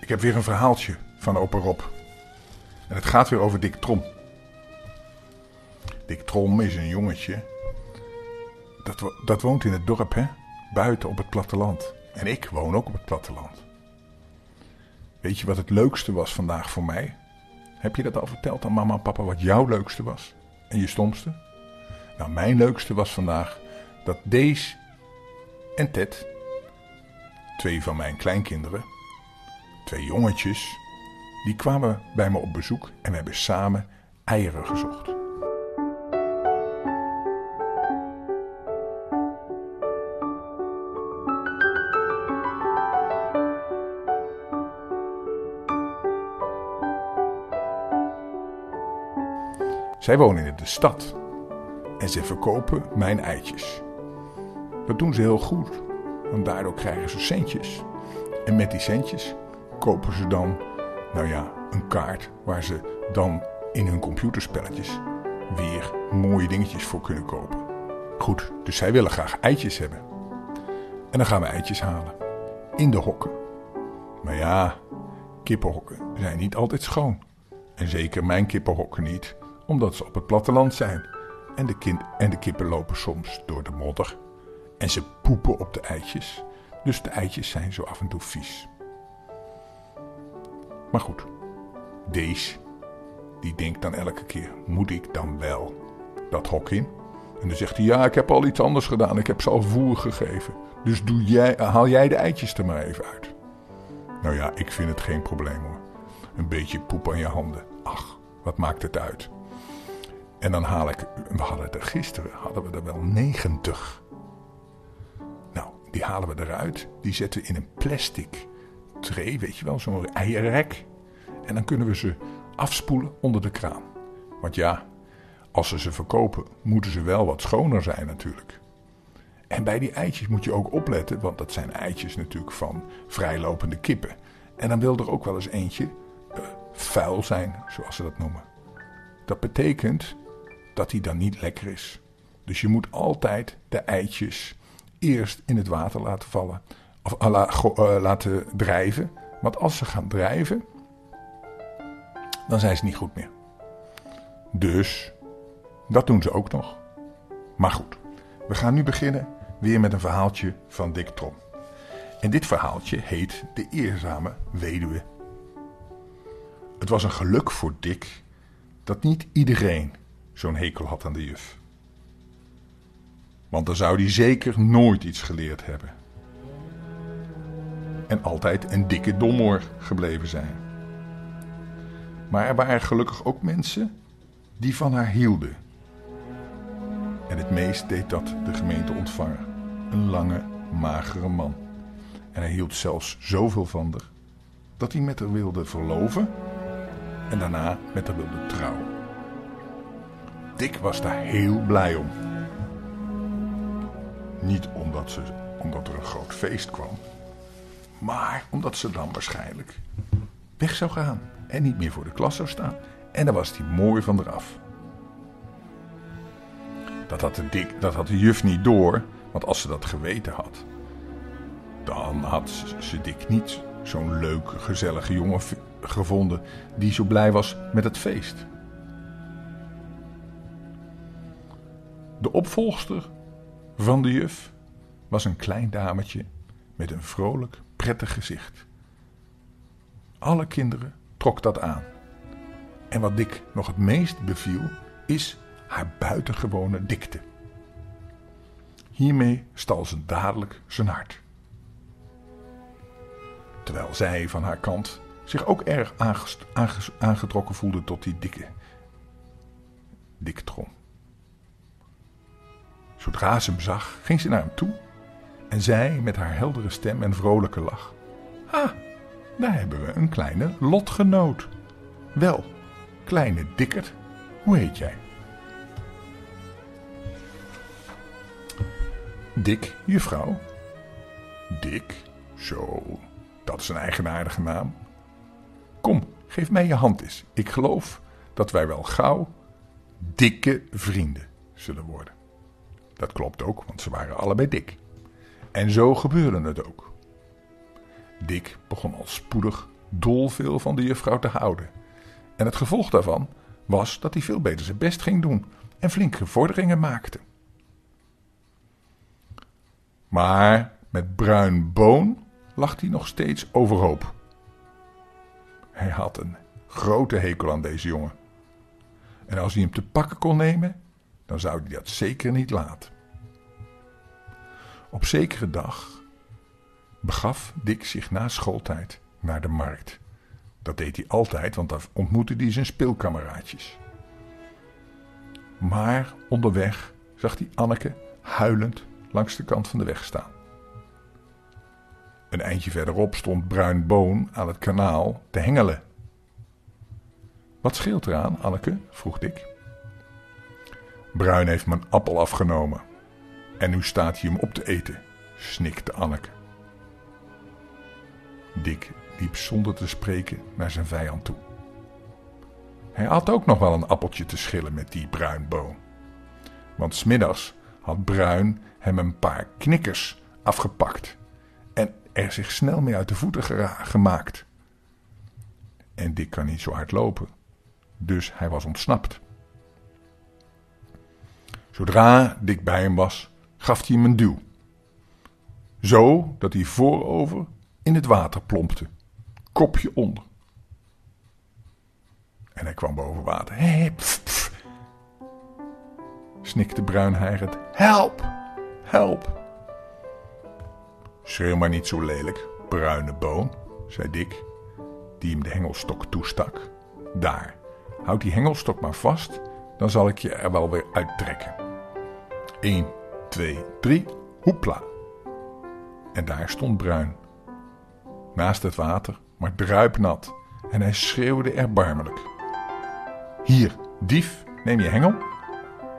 Ik heb weer een verhaaltje van opa Rob. En het gaat weer over Dick Trom. Dick Trom is een jongetje. Dat, dat woont in het dorp, hè? Buiten op het platteland. En ik woon ook op het platteland. Weet je wat het leukste was vandaag voor mij? Heb je dat al verteld aan mama en papa wat jouw leukste was? En je stomste? Nou, mijn leukste was vandaag dat Dees en Ted, twee van mijn kleinkinderen, twee jongetjes, die kwamen bij me op bezoek en hebben samen eieren gezocht. Zij wonen in de stad en ze verkopen mijn eitjes. Dat doen ze heel goed, want daardoor krijgen ze centjes. En met die centjes kopen ze dan, nou ja, een kaart waar ze dan in hun computerspelletjes weer mooie dingetjes voor kunnen kopen. Goed, dus zij willen graag eitjes hebben. En dan gaan we eitjes halen. In de hokken. Maar ja, kippenhokken zijn niet altijd schoon. En zeker mijn kippenhokken niet, omdat ze op het platteland zijn. En de, en de kippen lopen soms door de modder. En ze poepen op de eitjes. Dus de eitjes zijn zo af en toe vies. Maar goed, Dees, die denkt dan elke keer, moet ik dan wel dat hok in? En dan zegt hij, ja, ik heb al iets anders gedaan. Ik heb ze al voer gegeven. Dus doe jij, haal jij de eitjes er maar even uit. Nou ja, ik vind het geen probleem hoor. Een beetje poep aan je handen. Ach, wat maakt het uit? En dan haal ik, we hadden er gisteren, hadden we er wel 90. Die halen we eruit. Die zetten we in een plastic tray, weet je wel, zo'n eierrek. En dan kunnen we ze afspoelen onder de kraan. Want ja, als ze ze verkopen, moeten ze wel wat schoner zijn natuurlijk. En bij die eitjes moet je ook opletten, want dat zijn eitjes natuurlijk van vrijlopende kippen. En dan wil er ook wel eens eentje eh, vuil zijn, zoals ze dat noemen. Dat betekent dat hij dan niet lekker is. Dus je moet altijd de eitjes eerst in het water laten vallen. Of eh, eh, laten drijven. Want als ze gaan drijven, dan zijn ze niet goed meer. Dus dat doen ze ook nog. Maar goed, we gaan nu beginnen weer met een verhaaltje van Dick Trom. En dit verhaaltje heet De Eerzame Weduwe. Het was een geluk voor Dick dat niet iedereen zo'n hekel had aan de juf. Want dan zou hij zeker nooit iets geleerd hebben. En altijd een dikke domoor gebleven zijn. Maar er waren gelukkig ook mensen die van haar hielden. En het meest deed dat de gemeente ontvanger. Een lange, magere man. En hij hield zelfs zoveel van haar dat hij met haar wilde verloven en daarna met haar wilde trouwen. Dick was daar heel blij om. Niet omdat, ze, omdat er een groot feest kwam, maar omdat ze dan waarschijnlijk weg zou gaan en niet meer voor de klas zou staan. En dan was hij mooi van eraf. Dat had, de Dick, dat had de juf niet door, want als ze dat geweten had, dan had ze Dick niet zo'n leuke, gezellige jongen gevonden die zo blij was met het feest. De opvolgster van de juf was een klein dametje met een vrolijk, prettig gezicht. Alle kinderen trok dat aan. En wat Dick nog het meest beviel, is haar buitengewone dikte. Hiermee stal ze dadelijk zijn hart. Terwijl zij van haar kant zich ook erg aangetrokken voelde tot die dikke, trom. Zodra ze hem zag, ging ze naar hem toe en zei met haar heldere stem en vrolijke lach: Ah, daar hebben we een kleine lotgenoot. Wel, kleine dikkerd, hoe heet jij? Dick, juffrouw. Dick, zo, dat is een eigenaardige naam. Kom, geef mij je hand eens. Ik geloof dat wij wel gauw dikke vrienden zullen worden. Dat klopt ook, want ze waren allebei dik. En zo gebeurde het ook. Dick begon al spoedig dolveel van de juffrouw te houden. En het gevolg daarvan was dat hij veel beter zijn best ging doen en flinke vorderingen maakte. Maar met bruin boon lag hij nog steeds overhoop. Hij had een grote hekel aan deze jongen. En als hij hem te pakken kon nemen, dan zou hij dat zeker niet laten. Op zekere dag begaf Dick zich na schooltijd naar de markt. Dat deed hij altijd, want daar ontmoette hij zijn speelkameraadjes. Maar onderweg zag hij Anneke huilend langs de kant van de weg staan. Een eindje verderop stond Bruin Boon aan het kanaal te hengelen. Wat scheelt eraan, Anneke? vroeg Dick. Bruin heeft mijn appel afgenomen. En nu staat hij hem op te eten, snikte Anneke. Dick liep zonder te spreken naar zijn vijand toe. Hij had ook nog wel een appeltje te schillen met die bruinboom. Want smiddags had Bruin hem een paar knikkers afgepakt en er zich snel mee uit de voeten gemaakt. En Dick kan niet zo hard lopen, dus hij was ontsnapt. Zodra Dick bij hem was, gaf hij hem een duw. Zo dat hij voorover in het water plompte, kopje onder. En hij kwam boven water. Hé, pf, snikte bruinhijgend. Help, help. Schreeuw maar niet zo lelijk, bruine boon, zei Dick, die hem de hengelstok toestak. Daar, houd die hengelstok maar vast, dan zal ik je er wel weer uittrekken. 1, 2, 3, hoepla. En daar stond Bruin. Naast het water, maar druipnat, en hij schreeuwde erbarmelijk. Hier, dief, neem je hengel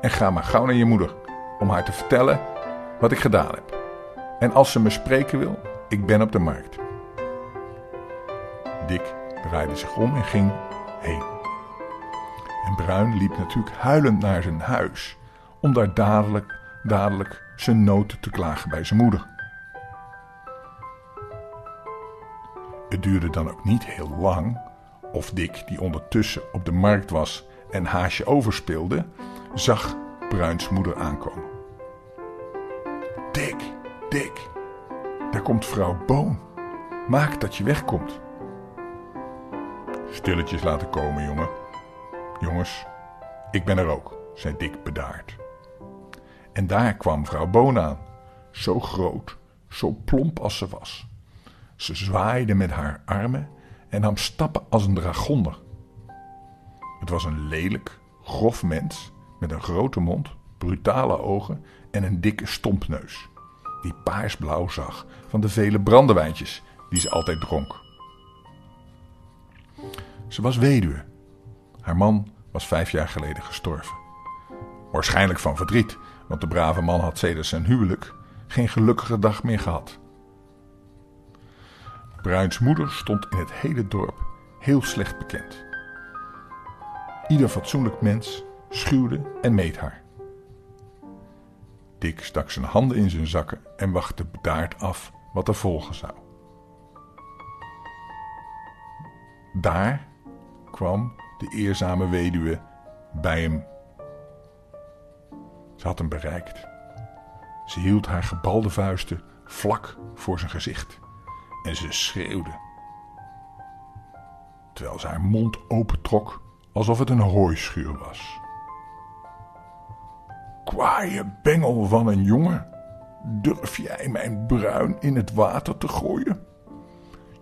en ga maar gauw naar je moeder om haar te vertellen wat ik gedaan heb. En als ze me spreken wil, ik ben op de markt. Dick draaide zich om en ging heen. En Bruin liep natuurlijk huilend naar zijn huis om daar dadelijk, dadelijk zijn nood te klagen bij zijn moeder. Het duurde dan ook niet heel lang of Dick, die ondertussen op de markt was en haasje overspeelde, zag Bruins moeder aankomen. Dick, Dick, daar komt vrouw Boon. Maak dat je wegkomt. Stilletjes laten komen, jongen. Jongens, ik ben er ook, zei Dick bedaard. En daar kwam vrouw Boon aan, zo groot, zo plomp als ze was. Ze zwaaide met haar armen en nam stappen als een dragonder. Het was een lelijk, grof mens met een grote mond, brutale ogen en een dikke stompneus, die paarsblauw zag van de vele brandewijntjes die ze altijd dronk. Ze was weduwe. Haar man was vijf jaar geleden gestorven. Waarschijnlijk van verdriet, want de brave man had sedert zijn huwelijk geen gelukkige dag meer gehad. Bruins moeder stond in het hele dorp heel slecht bekend. Ieder fatsoenlijk mens schuwde en meet haar. Dick stak zijn handen in zijn zakken en wachtte bedaard af wat er volgen zou. Daar kwam de eerzame weduwe bij hem. Ze had hem bereikt. Ze hield haar gebalde vuisten vlak voor zijn gezicht en ze schreeuwde. Terwijl ze haar mond opentrok alsof het een hooischuur was. Kwaaie bengel van een jongen, durf jij mijn bruin in het water te gooien?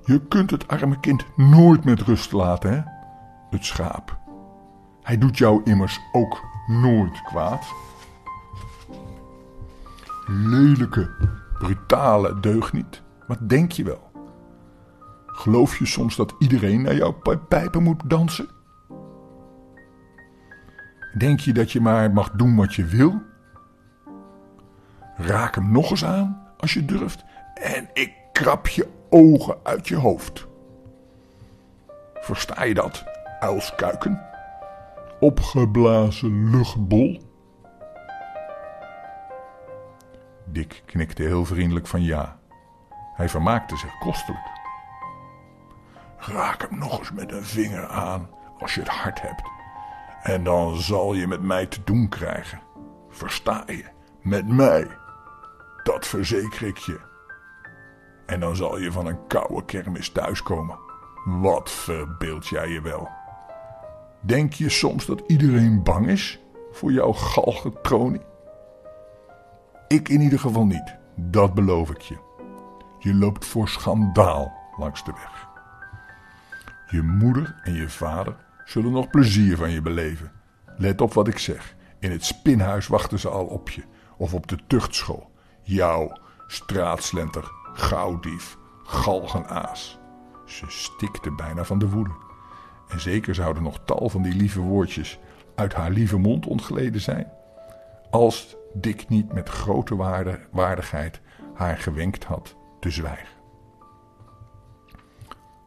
Je kunt het arme kind nooit met rust laten, hè? Het schaap. Hij doet jou immers ook nooit kwaad. Lelijke, brutale deugniet. Wat denk je wel? Geloof je soms dat iedereen naar jouw pijpen moet dansen? Denk je dat je maar mag doen wat je wil? Raak hem nog eens aan als je durft en ik krap je ogen uit je hoofd. Versta je dat, uilskuiken? Opgeblazen luchtbol? Dick knikte heel vriendelijk van ja. Hij vermaakte zich kostelijk. Raak hem nog eens met een vinger aan als je het hart hebt. En dan zal je met mij te doen krijgen. Versta je? Met mij. Dat verzeker ik je. En dan zal je van een koude kermis thuiskomen. Wat verbeeld jij je wel? Denk je soms dat iedereen bang is voor jouw galgentronie? Ik in ieder geval niet, dat beloof ik je. Je loopt voor schandaal langs de weg. Je moeder en je vader zullen nog plezier van je beleven. Let op wat ik zeg. In het spinhuis wachten ze al op je. Of op de tuchtschool. Jou, straatslenter, gauwdief, galgenaas. Ze stikte bijna van de woede. En zeker zouden nog tal van die lieve woordjes uit haar lieve mond ontgleden zijn. Als Dick niet met grote waardigheid haar gewenkt had te zwijgen.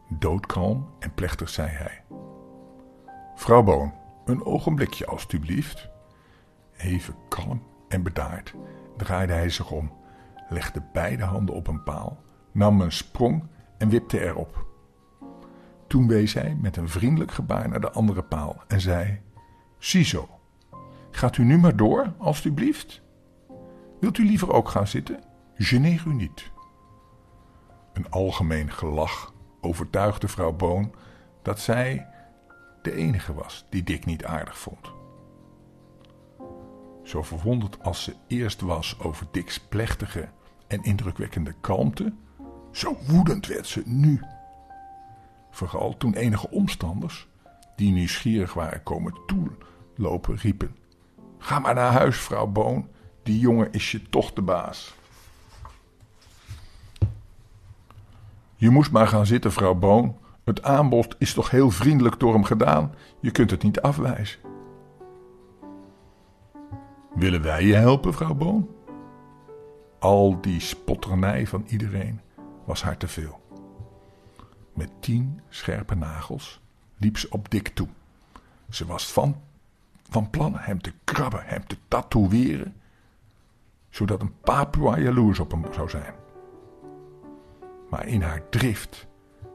Doodkalm en plechtig zei hij: Vrouw Boon, een ogenblikje alstublieft. Even kalm en bedaard draaide hij zich om, legde beide handen op een paal, nam een sprong en wipte erop. Toen wees hij met een vriendelijk gebaar naar de andere paal en zei: Ziezo, gaat u nu maar door, alstublieft? Wilt u liever ook gaan zitten? Geneer u niet. Een algemeen gelach overtuigde vrouw Boon dat zij de enige was die Dick niet aardig vond. Zo verwonderd als ze eerst was over Dick's plechtige en indrukwekkende kalmte, zo woedend werd ze nu. Vooral toen enige omstanders, die nieuwsgierig waren komen toelopen, riepen: Ga maar naar huis, vrouw Boon, die jongen is je toch de baas. Je moest maar gaan zitten, vrouw Boon. Het aanbod is toch heel vriendelijk door hem gedaan. Je kunt het niet afwijzen. Willen wij je helpen, vrouw Boon? Al die spotternij van iedereen was haar te veel. Met tien scherpe nagels liep ze op Dick toe. Ze was van, van plan hem te krabben, hem te tatoeëren, zodat een Papua jaloers op hem zou zijn. Maar in haar drift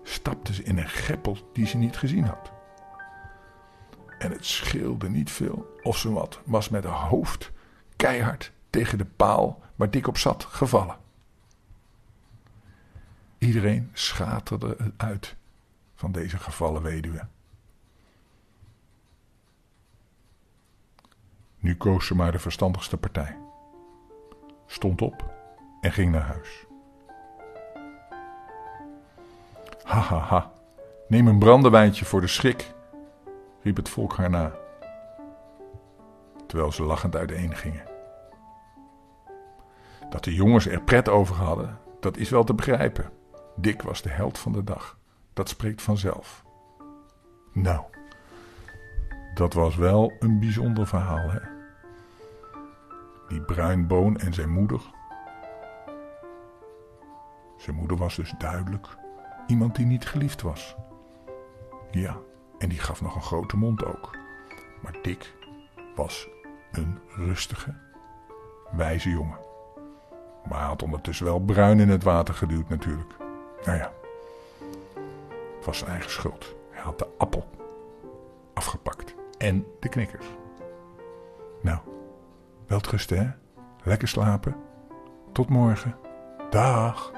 stapte ze in een greppel die ze niet gezien had. En het scheelde niet veel of ze wat was met haar hoofd keihard tegen de paal waar Dick op zat gevallen. Iedereen schaterde het uit van deze gevallen weduwe. Nu koos ze maar de verstandigste partij. Stond op en ging naar huis. Ha ha ha, neem een brandewijntje voor de schrik, riep het volk haar na, terwijl ze lachend uiteen gingen. Dat de jongens er pret over hadden, dat is wel te begrijpen. Dick was de held van de dag. Dat spreekt vanzelf. Nou, dat was wel een bijzonder verhaal, hè? Die bruinboon en zijn moeder. Zijn moeder was dus duidelijk iemand die niet geliefd was. Ja, en die gaf nog een grote mond ook. Maar Dick was een rustige, wijze jongen. Maar hij had ondertussen wel bruin in het water geduwd natuurlijk. Nou ja, het was zijn eigen schuld. Hij had de appel afgepakt. En de knikkers. Nou, welterusten hè. Lekker slapen. Tot morgen. Dag.